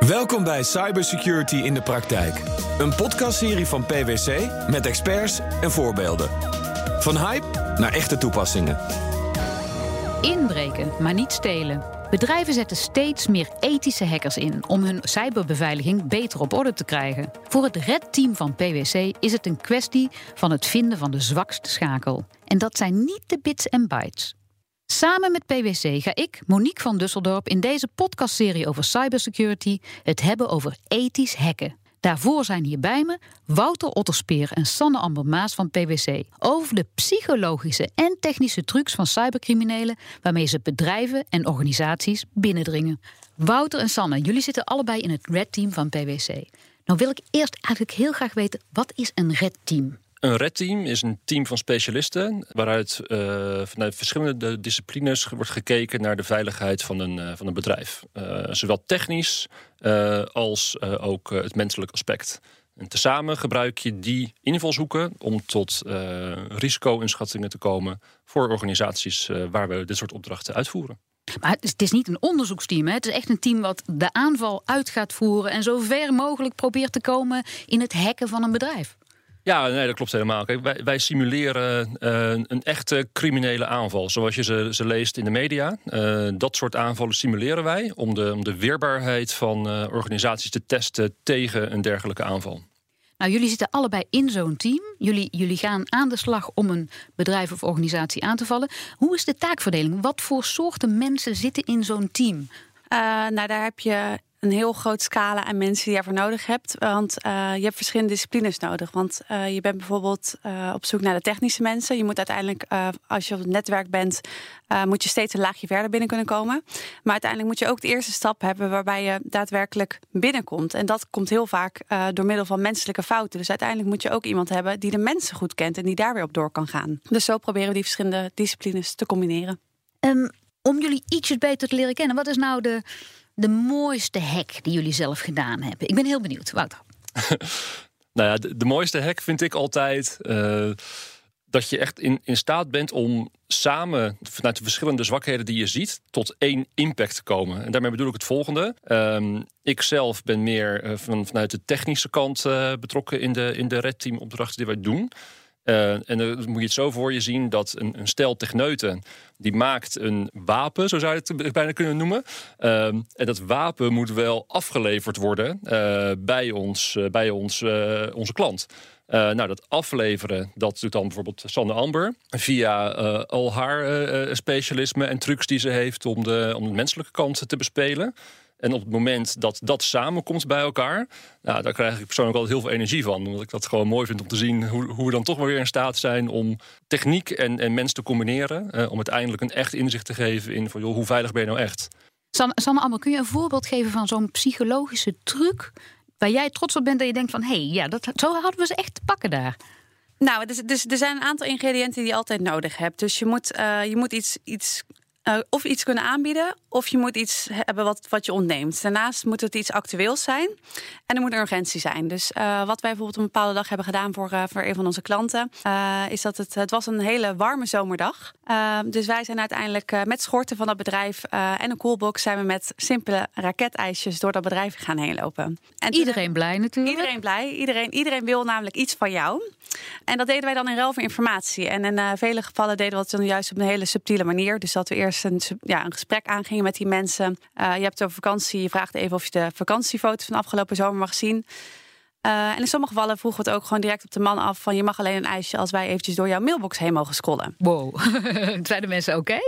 Welkom bij Cybersecurity in de Praktijk. Een podcastserie van PwC met experts en voorbeelden. Van hype naar echte toepassingen. Inbreken, maar niet stelen. Bedrijven zetten steeds meer ethische hackers in om hun cyberbeveiliging beter op orde te krijgen. Voor het Red-team van PwC is het een kwestie van het vinden van de zwakste schakel. En dat zijn niet de bits en bytes. Samen met PwC ga ik, Monique van Dusseldorp, in deze podcastserie over cybersecurity het hebben over ethisch hacken. Daarvoor zijn hier bij me Wouter Otterspeer en Sanne Amber Maas van PwC over de psychologische en technische trucs van cybercriminelen waarmee ze bedrijven en organisaties binnendringen. Wouter en Sanne, jullie zitten allebei in het Red Team van PwC. Nou wil ik eerst eigenlijk heel graag weten, wat is een Red Team? Een red-team is een team van specialisten waaruit uh, vanuit verschillende disciplines wordt gekeken naar de veiligheid van een, uh, van een bedrijf. Uh, zowel technisch als ook het menselijk aspect. En tezamen gebruik je die invalshoeken om tot risico-inschattingen te komen voor organisaties waar we dit soort opdrachten uitvoeren. Maar het is, het is, niet een onderzoeksteam. Hè? Het is echt een team wat de aanval uit gaat voeren en zo ver mogelijk probeert te komen in het hacken van een bedrijf. Ja, nee, dat klopt helemaal. Kijk, wij, wij simuleren uh, een echte criminele aanval, zoals je ze, ze leest in de media. Uh, dat soort aanvallen simuleren wij om de, om de weerbaarheid van uh, organisaties te testen tegen een dergelijke aanval. Nou, jullie zitten allebei in zo'n team. Jullie, jullie gaan aan de slag om een bedrijf of organisatie aan te vallen. Hoe is de taakverdeling? Wat voor soorten mensen zitten in zo'n team? nou, daar heb je een heel groot scala aan mensen die je ervoor nodig hebt. Want uh, je hebt verschillende disciplines nodig. Want uh, je bent bijvoorbeeld uh, op zoek naar de technische mensen. Je moet uiteindelijk, als je op het netwerk bent, moet je steeds een laagje verder binnen kunnen komen. Maar uiteindelijk moet je ook de eerste stap hebben waarbij je daadwerkelijk binnenkomt. En dat komt heel vaak door middel van menselijke fouten. Dus uiteindelijk moet je ook iemand hebben die de mensen goed kent en die daar weer op door kan gaan. Dus zo proberen we die verschillende disciplines te combineren. Um, om jullie ietsjes beter te leren kennen, wat is nou de de mooiste hack die jullie zelf gedaan hebben? Ik ben heel benieuwd, Wouter. nou ja, de, mooiste hack vind ik altijd uh, dat je echt in, in staat bent om samen vanuit de verschillende zwakheden die je ziet tot één impact te komen. En daarmee bedoel ik het volgende. Um, ik zelf ben meer uh, van, vanuit de technische kant uh, betrokken in de, in de Red Team opdrachten die wij doen. Uh, en dan moet je het zo voor je zien dat een, een stel techneuten... die maakt een wapen, zo zou je het bijna kunnen noemen. Uh, en dat wapen moet wel afgeleverd worden uh, bij, ons, bij ons, onze klant. nou, dat afleveren, dat doet dan bijvoorbeeld Sanne Amber... via al haar specialisme en trucs die ze heeft... om de, om de menselijke kant te bespelen... En op het moment dat dat samenkomt bij elkaar, nou, daar krijg ik persoonlijk altijd heel veel energie van. Omdat ik dat gewoon mooi vind om te zien hoe, hoe we dan toch maar weer in staat zijn om techniek en, en mens te combineren. Eh, om uiteindelijk een echt inzicht te geven in van, joh, hoe veilig ben je nou echt? Sanne, Sanne Amber, kun je een voorbeeld geven van zo'n psychologische truc waar jij trots op bent dat je denkt van hé, hey, ja, dat, zo hadden we ze echt te pakken daar? Nou, dus, dus, er zijn een aantal ingrediënten die je altijd nodig hebt. Dus je moet, uh, je moet iets, iets uh, of iets kunnen aanbieden, of je moet iets hebben wat, wat je ontneemt. Daarnaast moet het iets actueels zijn en er moet een urgentie zijn. Dus uh, wat wij bijvoorbeeld een bepaalde dag hebben gedaan voor, uh, voor een van onze klanten, is dat het, het was een hele warme zomerdag. dus wij zijn uiteindelijk met schorten van dat bedrijf en een coolbox zijn we met simpele raketijsjes door dat bedrijf gaan heen lopen. En iedereen blij natuurlijk. Iedereen blij. Iedereen, iedereen wil namelijk iets van jou. En dat deden wij dan in ruil voor informatie. En in vele gevallen deden we dat dan juist op een hele subtiele manier. Dus dat we eerst een, ja, een gesprek aangingen met die mensen. Uh, je hebt over vakantie, je vraagt even of je de vakantiefoto's van afgelopen zomer mag zien. Uh, en in sommige gevallen vroegen we het ook gewoon direct op de man af van je mag alleen een ijsje als wij eventjes door jouw mailbox heen mogen scrollen. Wow, zijn de mensen oké?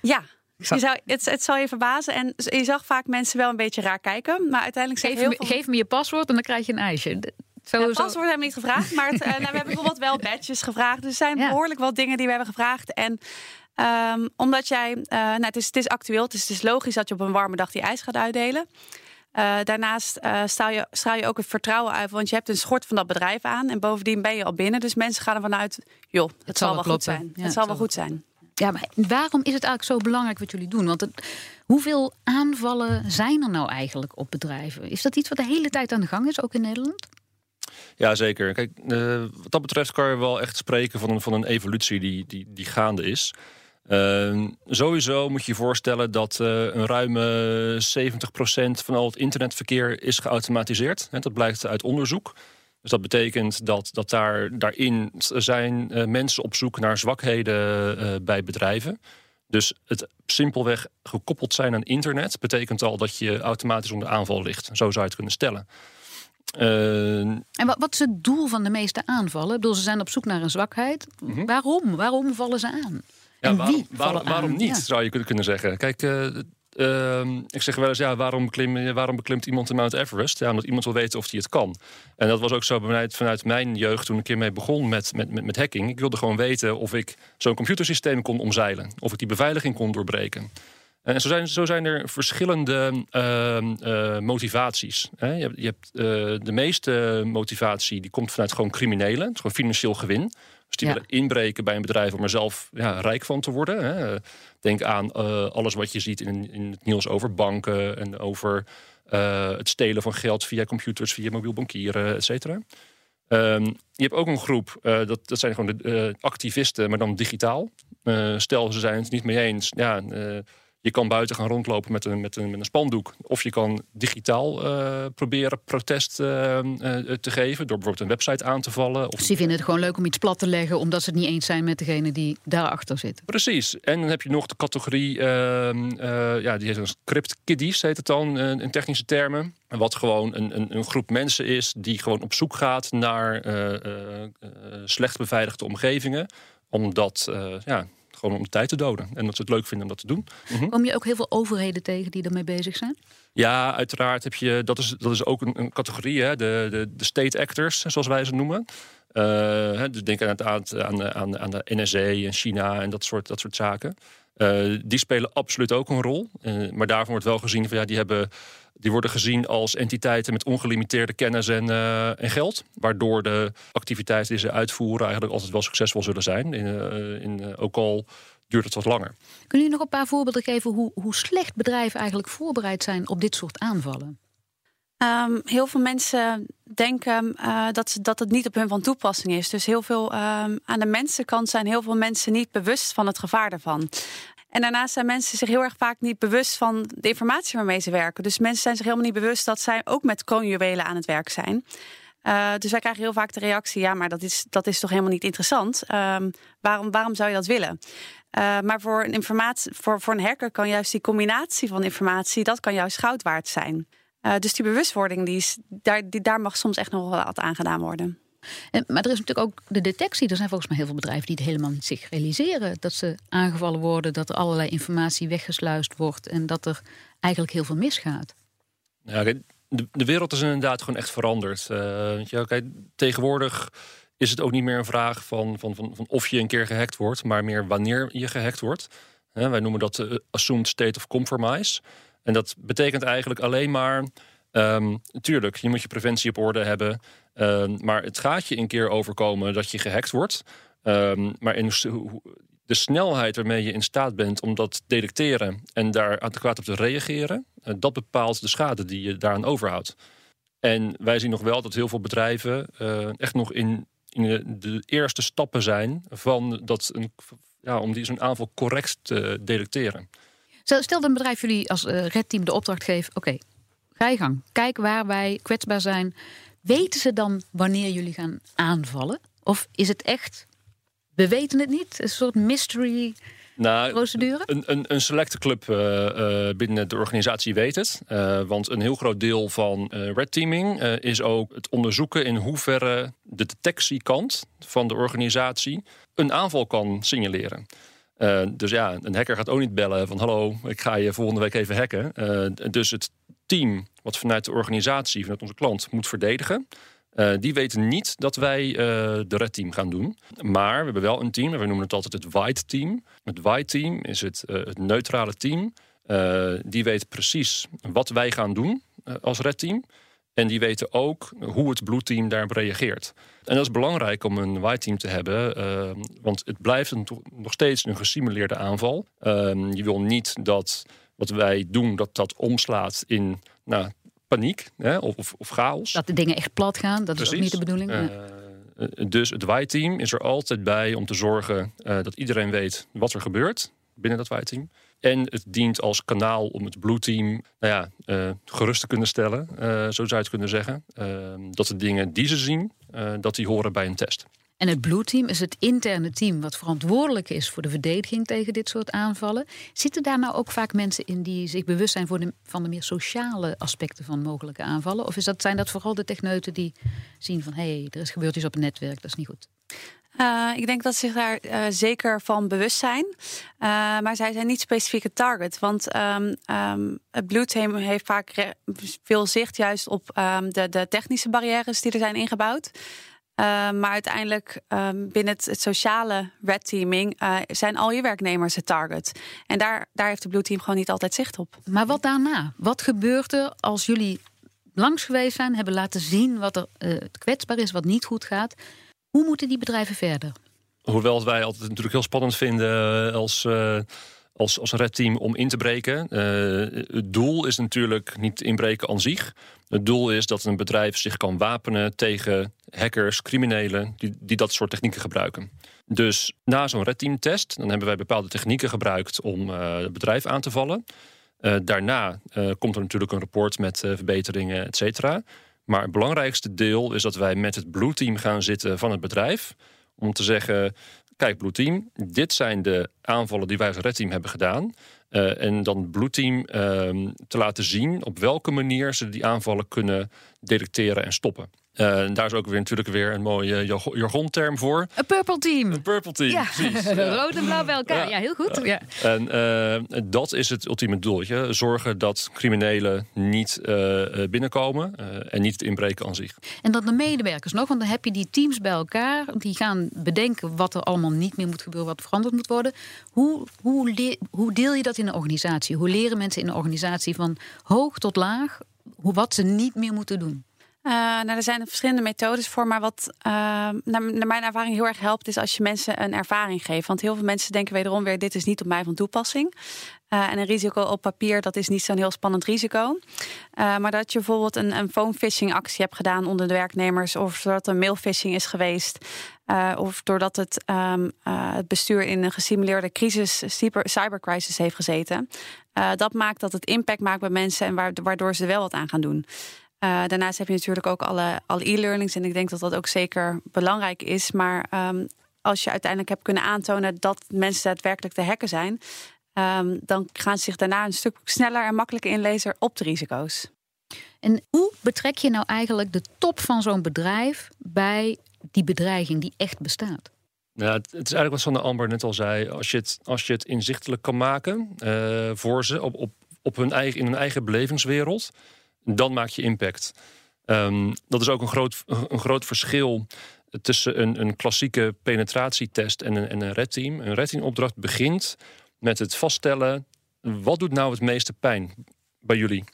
Ja, je zou, het, het zal je verbazen. En je zag vaak mensen wel een beetje raar kijken. Maar uiteindelijk geef, heel me, geef me je paswoord en dan krijg je een ijsje. Zo, ja, paswoord hebben we niet gevraagd. Maar het, uh, nou, we hebben bijvoorbeeld wel badges gevraagd. Dus er zijn behoorlijk wat dingen die we hebben gevraagd. En Um, omdat jij, uh, nou, het, is, het is actueel, het is, het is logisch dat je op een warme dag die ijs gaat uitdelen. Uh, daarnaast uh, straal, je, straal je ook het vertrouwen uit, want je hebt een schort van dat bedrijf aan. En bovendien ben je al binnen. Dus mensen gaan ervan uit, joh, het, het zal, wel goed zijn. Ja, het zal wel goed zijn. Ja, maar waarom is het eigenlijk zo belangrijk wat jullie doen? Want het, hoeveel aanvallen zijn er nou eigenlijk op bedrijven? Is dat iets wat de hele tijd aan de gang is, ook in Nederland? Ja, zeker. Kijk, uh, wat dat betreft kan je wel echt spreken van een, van een evolutie die, die, die gaande is. Ehm, sowieso moet je je voorstellen dat eh, een ruime 70% van al het internetverkeer is geautomatiseerd. Hè, dat blijkt uit onderzoek. Dus dat betekent dat, dat daar, daarin zijn uh, mensen op zoek naar zwakheden uh, bij bedrijven. Dus het simpelweg gekoppeld zijn aan internet betekent al dat je automatisch onder aanval ligt. Zo zou je het kunnen stellen. Uh, en wat, wat, is het doel van de meeste aanvallen? Ik bedoel, ze zijn op zoek naar een zwakheid. Mm -hmm. Waarom? Waarom vallen ze aan? Ja, waarom, waarom, waarom niet, Ja. zou je kunnen zeggen. Kijk, uh, uh, ik zeg wel eens, ja, waarom, beklim, waarom beklimt iemand de Mount Everest? Ja, omdat iemand wil weten of hij het kan. En dat was ook zo vanuit, vanuit mijn jeugd toen ik ermee begon met, met, met, met hacking. Ik wilde gewoon weten of ik zo'n computersysteem kon omzeilen. Of ik die beveiliging kon doorbreken. En zo zijn, zo zijn er verschillende uh, motivaties. Hè. Je hebt, je hebt uh, de meeste motivatie die komt vanuit gewoon criminelen. Het is gewoon financieel gewin. Dus die Ja. willen inbreken bij een bedrijf om er zelf ja, rijk van te worden. Hè. Denk aan uh, alles wat je ziet in, in het nieuws over banken en over uh, het stelen van geld via computers, via mobiel bankieren, et cetera. Um, je hebt ook een groep, uh, dat, dat zijn gewoon de activisten, maar dan digitaal. stel, ze zijn het niet mee eens. Ja, je kan buiten gaan rondlopen met een, met een, met een spandoek. Of je kan digitaal uh, proberen protest uh, uh, te geven. Door bijvoorbeeld een website aan te vallen. Of... Die vinden het gewoon leuk om iets plat te leggen. omdat ze het niet eens zijn met degene die daarachter zit. Precies. En dan heb je nog de categorie. ja, die heet een script kiddies, heet het dan in technische termen. Wat gewoon een, een, een, groep mensen is die gewoon op zoek gaat naar slecht beveiligde omgevingen. Omdat ja, gewoon om de tijd te doden. En dat ze het leuk vinden om dat te doen. Mm-hmm. Kom je ook heel veel overheden tegen die ermee bezig zijn? Ja, uiteraard heb je. Dat is, dat is ook een, een categorie, hè, de, de, de state actors, zoals wij ze noemen. Uh, dus denk aan, aan, aan, aan, aan de NSA en China en dat soort, dat soort zaken. Uh, die spelen absoluut ook een rol. Uh, maar daarvan wordt wel gezien van ja, die hebben. Die worden gezien als entiteiten met ongelimiteerde kennis en, uh, en geld. Waardoor de activiteiten die ze uitvoeren eigenlijk altijd wel succesvol zullen zijn. In, in, ook al duurt het wat langer. Kunnen jullie nog een paar voorbeelden geven hoe, hoe slecht bedrijven eigenlijk voorbereid zijn op dit soort aanvallen? Um, heel veel mensen denken uh, dat, dat het niet op hun van toepassing is. Dus heel veel um, aan de mensenkant zijn heel veel mensen niet bewust van het gevaar daarvan. En daarnaast zijn mensen zich heel erg vaak niet bewust van de informatie waarmee ze werken. Dus mensen zijn zich helemaal niet bewust dat zij ook met kroonjuwelen aan het werk zijn. Uh, dus wij krijgen heel vaak de reactie: ja, maar dat is, dat is toch helemaal niet interessant? Um, waarom, waarom zou je dat willen? Uh, maar voor een, informatie, voor, voor een hacker kan juist die combinatie van informatie, dat kan juist goud waard zijn. Uh, dus die bewustwording, die is, daar, die, daar mag soms echt nog wel wat aan gedaan worden. En, maar er is natuurlijk ook de detectie. Er zijn volgens mij heel veel bedrijven die het helemaal niet zich realiseren. Dat ze aangevallen worden, dat er allerlei informatie weggesluist wordt en dat er eigenlijk heel veel misgaat. Ja, de, de wereld is inderdaad gewoon echt veranderd. Uh, ja, kijk, tegenwoordig is het ook niet meer een vraag van, van, van, van of je een keer gehackt wordt, maar meer wanneer je gehackt wordt. Wij noemen dat uh, assumed state of compromise. En dat betekent eigenlijk alleen maar. Um, tuurlijk, je moet je preventie op orde hebben. Um, maar het gaat je een keer overkomen dat je gehackt wordt. Um, maar in de snelheid waarmee je in staat bent om dat te detecteren en daar adequaat op te reageren, uh, dat bepaalt de schade die je daaraan overhoudt. En wij zien nog wel dat heel veel bedrijven uh, echt nog in, in de, de, eerste stappen zijn van dat een, ja, om die zo'n aanval correct te detecteren. Stel dat een bedrijf jullie als uh, redteam de opdracht geeft: oké, okay, ga je gang. Kijk waar wij kwetsbaar zijn. Weten ze dan wanneer jullie gaan aanvallen? Of is het echt, we weten het niet? Een soort mystery nou, procedure? Een, een, een selecte club uh, uh, binnen de organisatie weet het. Uh, want een heel groot deel van red teaming is ook het onderzoeken in hoeverre de detectiekant van de organisatie een aanval kan signaleren. Uh, dus ja, een hacker gaat ook niet bellen van hallo, ik ga je volgende week even hacken. Uh, dus het team wat vanuit de organisatie, vanuit onze klant moet verdedigen. Uh, die weten niet dat wij de red team gaan doen. Maar we hebben wel een team, en we noemen het altijd het white team. Het white team is het, het neutrale team. die weet precies wat wij gaan doen als red team. En die weten ook hoe het Blue Team daarop reageert. En dat is belangrijk om een white team te hebben. Uh, want het blijft een, nog steeds een gesimuleerde aanval. Uh, je wil niet dat wat wij doen, dat dat omslaat in nou, paniek hè, of, of, of, chaos. Dat de dingen echt plat gaan, dat Precies. is ook niet de bedoeling. Uh, dus het white team is er altijd bij om te zorgen dat iedereen weet wat er gebeurt. Binnen dat white team. En het dient als kanaal om het blue team nou ja, uh, gerust te kunnen stellen, uh, zo zou je het kunnen zeggen. Uh, dat de dingen die ze zien, dat die horen bij een test. En het Blue Team is het interne team wat verantwoordelijk is voor de verdediging tegen dit soort aanvallen. Zitten daar nou ook vaak mensen in die zich bewust zijn voor de, van de meer sociale aspecten van mogelijke aanvallen? Of dat, zijn dat vooral de techneuten die zien van hé, hey, er is gebeurd iets op het netwerk, dat is niet goed? Uh, ik denk dat ze zich daar uh, zeker van bewust zijn. Uh, maar zij zijn niet specifieke target. Want um, um, het Team heeft vaak veel zicht juist op um, de, de technische barrières die er zijn ingebouwd. Maar uiteindelijk binnen het, het, sociale red teaming zijn al je werknemers het target. En daar, daar heeft Blue Team gewoon niet altijd zicht op. Maar wat daarna? Wat gebeurt er als jullie langs geweest zijn, hebben laten zien wat er kwetsbaar is, wat niet goed gaat? Hoe moeten die bedrijven verder? Hoewel wij altijd natuurlijk heel spannend vinden als als, als red team om in te breken. Uh, het doel is natuurlijk niet inbreken aan zich. Het doel is dat een bedrijf zich kan wapenen tegen hackers, criminelen die, die dat soort technieken gebruiken. Dus na zo'n red team test, dan hebben wij bepaalde technieken gebruikt om uh, het bedrijf aan te vallen. Uh, daarna komt er natuurlijk een rapport met verbeteringen, et cetera. Maar het belangrijkste deel is dat wij met het blue team gaan zitten van het bedrijf. Om te zeggen, kijk Blue Team, dit zijn de aanvallen die wij als Red Team hebben gedaan. Uh, en dan Blue Team uh, te laten zien op welke manier ze die aanvallen kunnen detecteren en stoppen. Uh, daar is ook weer natuurlijk weer een mooie jargonterm voor. Een purple team. Een purple team, ja. precies. Rood en blauw bij elkaar, ja, heel goed. Ja. En uh, dat is het ultieme doel. Zorgen dat criminelen niet uh, binnenkomen en niet het inbreken aan zich. En dat de medewerkers nog, want dan heb je die teams bij elkaar... die gaan bedenken wat er allemaal niet meer moet gebeuren... wat veranderd moet worden. Hoe, hoe, hoe deel je dat in een organisatie? Hoe leren mensen in een organisatie van hoog tot laag... Hoe, wat ze niet meer moeten doen? Uh, nou, er zijn verschillende methodes voor, maar wat uh, naar, mijn ervaring heel erg helpt, is als je mensen een ervaring geeft. Want heel veel mensen denken wederom weer: dit is niet op mij van toepassing. Uh, en een risico op papier, dat is niet zo'n heel spannend risico. maar dat je bijvoorbeeld een, een phone phishing actie hebt gedaan onder de werknemers, of doordat er mail phishing is geweest, of doordat het, um, het bestuur in een gesimuleerde crisis, cyber, cybercrisis heeft gezeten. dat maakt dat het impact maakt bij mensen en waardoor ze er wel wat aan gaan doen. Uh, daarnaast heb je natuurlijk ook alle, alle e-learnings. En ik denk dat dat ook zeker belangrijk is. Maar um, als je uiteindelijk hebt kunnen aantonen dat mensen daadwerkelijk te hacken zijn, um, dan gaan ze zich daarna een stuk sneller en makkelijker inlezen op de risico's. En hoe betrek je nou eigenlijk de top van zo'n bedrijf bij die bedreiging die echt bestaat? Ja, het is eigenlijk wat Sander Amber net al zei. Als je het, als je het inzichtelijk kan maken uh, voor ze op, op, op hun eigen, in hun eigen belevingswereld dan maak je impact. Um, dat is ook een groot, een groot verschil tussen een, een klassieke penetratietest en een, en een red team. Een red team opdracht begint met het vaststellen... wat doet nou het meeste pijn bij jullie?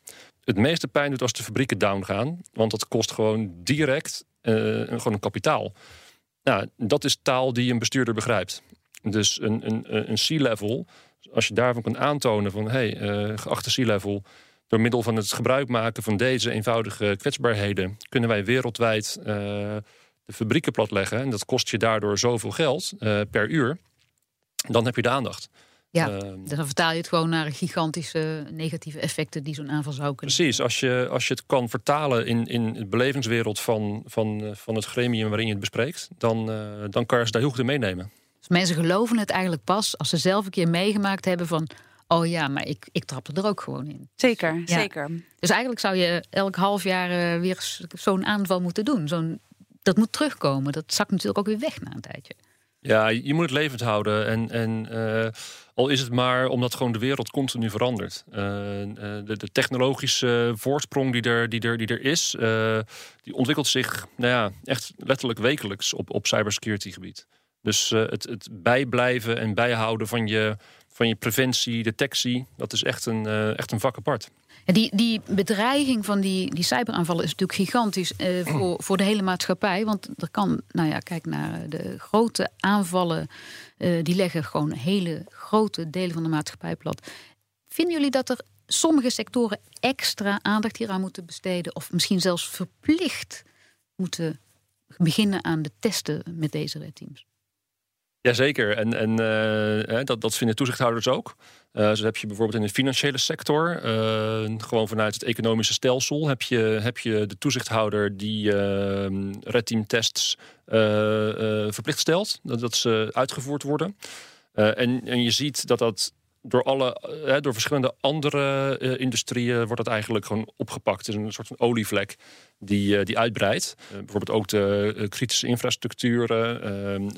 Het meeste pijn doet als de fabrieken down gaan. Want dat kost gewoon direct uh, gewoon een kapitaal. Nou, dat is taal die een bestuurder begrijpt. Dus een, een, een C-level, als je daarvan kunt aantonen van... hey, uh, geachte C-level door middel van het gebruik maken van deze eenvoudige kwetsbaarheden kunnen wij wereldwijd uh, de fabrieken platleggen. En dat kost je daardoor zoveel geld uh, per uur. Dan heb je de aandacht. Ja, uh, dan vertaal je het gewoon naar gigantische negatieve effecten die zo'n aanval zou kunnen. Precies, als je, als je het kan vertalen in, in de belevingswereld van, van, van het gremium waarin je het bespreekt, dan, dan kan je ze daar heel goed in meenemen. Dus mensen geloven het eigenlijk pas als ze zelf een keer meegemaakt hebben van Oh ja, maar ik, ik trapte er ook gewoon in. Zeker, zeker. Dus eigenlijk zou je elk half jaar uh, weer zo'n aanval moeten doen. Zo'n, dat moet terugkomen. Dat zakt natuurlijk ook weer weg na een tijdje. Ja, je moet het levend houden. En, en uh, al is het maar omdat gewoon de wereld continu verandert. Uh, de, de, technologische voorsprong die er, die er, die er is, die ontwikkelt zich nou ja, echt letterlijk wekelijks op, op cybersecurity gebied. Dus het, het bijblijven en bijhouden van je van je preventie, detectie. Dat is echt een, uh, echt een vak apart. Die, die bedreiging van die, die cyberaanvallen is natuurlijk gigantisch uh, voor, voor de hele maatschappij. Want er kan, nou ja, kijk naar de grote aanvallen. Uh, die leggen gewoon hele grote delen van de maatschappij plat. Vinden jullie dat er sommige sectoren extra aandacht hieraan moeten besteden? Of misschien zelfs verplicht moeten beginnen aan de testen met deze red teams? Jazeker, en, en uh, dat, dat vinden toezichthouders ook. Uh, zo heb je bijvoorbeeld in de financiële sector, uh, gewoon vanuit het economische stelsel, heb je, heb je de toezichthouder die red team tests verplicht stelt, dat, dat ze uitgevoerd worden. en, en je ziet dat dat door, alle, door verschillende andere industrieën wordt dat eigenlijk gewoon opgepakt. Het is een soort van olievlek die, die uitbreidt. bijvoorbeeld ook de kritische infrastructuren, ehm,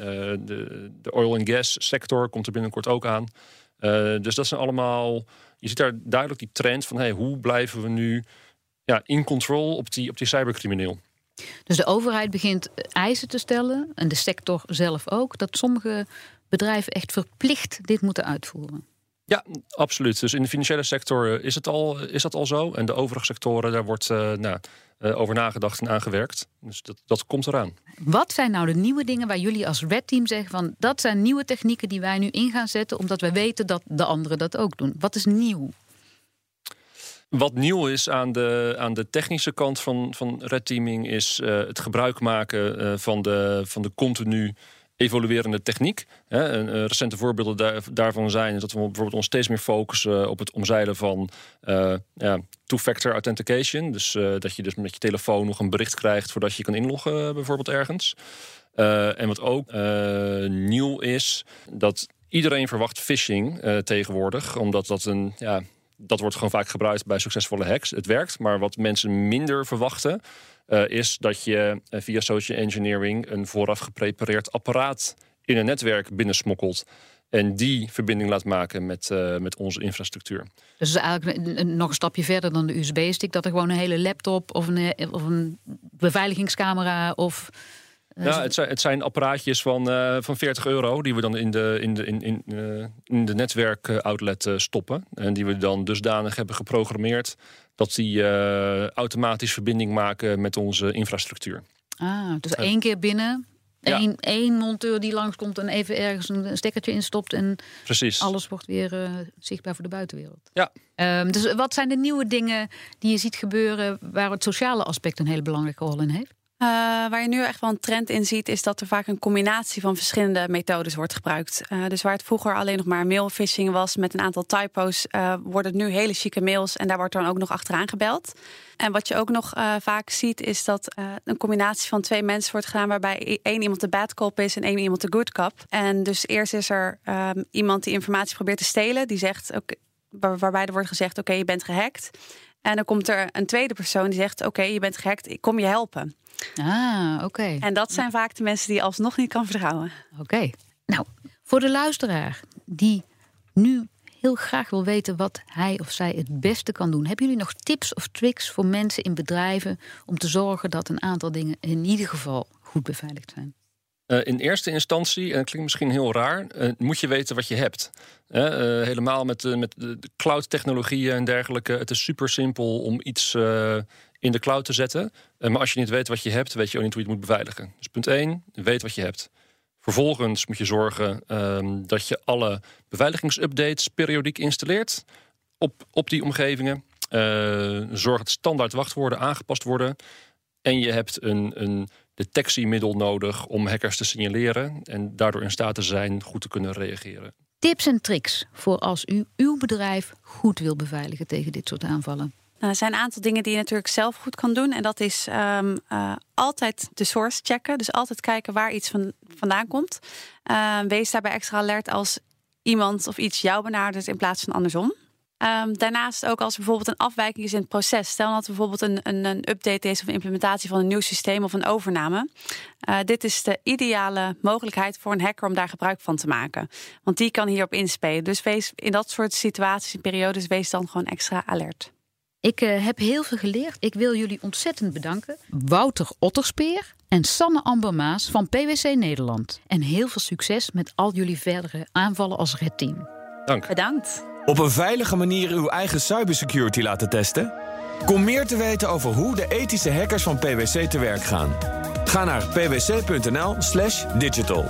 de, de oil en gas sector komt er binnenkort ook aan. Dus dat zijn allemaal. Je ziet daar duidelijk die trend van hey, hoe blijven we nu ja, in control op die, op die cybercrimineel. Dus de overheid begint eisen te stellen, en de sector zelf ook, dat sommige bedrijven echt verplicht dit moeten uitvoeren. Ja, absoluut. Dus in de financiële sector eh, is, het al, is dat al zo. En de overige sectoren, daar wordt uh, nou, uh, over nagedacht en aangewerkt. Dus dat, dat komt eraan. Wat zijn nou de nieuwe dingen waar jullie als Red Team zeggen van dat zijn nieuwe technieken die wij nu in gaan zetten, omdat wij weten dat de anderen dat ook doen? Wat is nieuw? Wat nieuw is aan de, aan de technische kant van, van red teaming is uh, het gebruik maken van, de, van de continu evoluerende techniek. Hè. En, recente voorbeelden daar, daarvan zijn dat we bijvoorbeeld ons steeds meer focussen op het omzeilen van uh, ja, two-factor authentication. Dus uh, dat je dus met je telefoon nog een bericht krijgt voordat je kan inloggen, bijvoorbeeld ergens. En wat ook nieuw is, dat iedereen verwacht phishing tegenwoordig, omdat dat een ja, dat wordt gewoon vaak gebruikt bij succesvolle hacks. Het werkt, maar wat mensen minder verwachten, uh, is dat je uh, via social engineering een vooraf geprepareerd apparaat in een netwerk binnensmokkelt. En die verbinding laat maken met, uh, met onze infrastructuur. Dus eigenlijk nog een stapje verder dan de USB-stick, dat er gewoon een hele laptop of een, of een beveiligingscamera of ja, het zijn, het zijn apparaatjes van, uh, van 40 euro die we dan in de, in de, in, in, uh, in de netwerkoutlet uh, stoppen. En die we dan dusdanig hebben geprogrammeerd dat die automatisch verbinding maken met onze infrastructuur. Ah, dus één keer binnen, ja. Eén, één monteur die langskomt en even ergens een stekkertje instopt. En Precies. alles wordt weer uh, zichtbaar voor de buitenwereld. Ja. Um, dus wat zijn de nieuwe dingen die je ziet gebeuren waar het sociale aspect een hele belangrijke rol in heeft? Uh, waar je nu echt wel een trend in ziet, is dat er vaak een combinatie van verschillende methodes wordt gebruikt. Uh, dus waar het vroeger alleen nog maar mailphishing was met een aantal typo's, uh, worden het nu hele chique mails en daar wordt dan ook nog achteraan gebeld. En wat je ook nog vaak ziet, is dat een combinatie van twee mensen wordt gedaan, waarbij één iemand de bad cop is en één iemand de good cop. En dus eerst is er um, iemand die informatie probeert te stelen, die zegt, waarbij er wordt gezegd: Oké, je bent gehackt. En dan komt er een tweede persoon die zegt: Oké, okay, je bent gehackt, ik kom je helpen. Ah, oké. En dat zijn vaak de mensen die alsnog niet kan vertrouwen. Oké. Nou, voor de luisteraar die nu heel graag wil weten wat hij of zij het beste kan doen. Hebben jullie nog tips of tricks voor mensen in bedrijven om te zorgen dat een aantal dingen in ieder geval goed beveiligd zijn? Uh, in eerste instantie, en dat klinkt misschien heel raar, uh, moet je weten wat je hebt. Uh, helemaal met, met de cloud-technologieën en dergelijke. Het is super simpel om iets in de cloud te zetten. Maar als je niet weet wat je hebt, weet je ook niet hoe je het moet beveiligen. Dus punt 1, weet wat je hebt. Vervolgens moet je zorgen um, dat je alle beveiligingsupdates periodiek installeert op, op die omgevingen. Zorg dat standaard wachtwoorden aangepast worden. En je hebt een, een detectiemiddel nodig om hackers te signaleren en daardoor in staat te zijn goed te kunnen reageren. Tips en tricks voor als u uw bedrijf goed wil beveiligen tegen dit soort aanvallen. Nou, er zijn een aantal dingen die je natuurlijk zelf goed kan doen. En dat is um, uh, altijd de source checken. Dus altijd kijken waar iets van, vandaan komt. Uh, wees daarbij extra alert als iemand of iets jou benadert in plaats van andersom. Um, daarnaast ook als er bijvoorbeeld een afwijking is in het proces. Stel dat er bijvoorbeeld een, een, een update is of een implementatie van een nieuw systeem of een overname. Uh, dit is de ideale mogelijkheid voor een hacker om daar gebruik van te maken. Want die kan hierop inspelen. Dus wees in dat soort situaties en periodes, wees dan gewoon extra alert. Ik uh, heb heel veel geleerd. Ik wil jullie ontzettend bedanken. Wouter Otterspeer en Sanne Ambermaas van PwC Nederland. En heel veel succes met al jullie verdere aanvallen als Red Team. Dank. Bedankt. Op een veilige manier uw eigen cybersecurity laten testen? Kom meer te weten over hoe de ethische hackers van PwC te werk gaan. Ga naar pwc.nl/digital.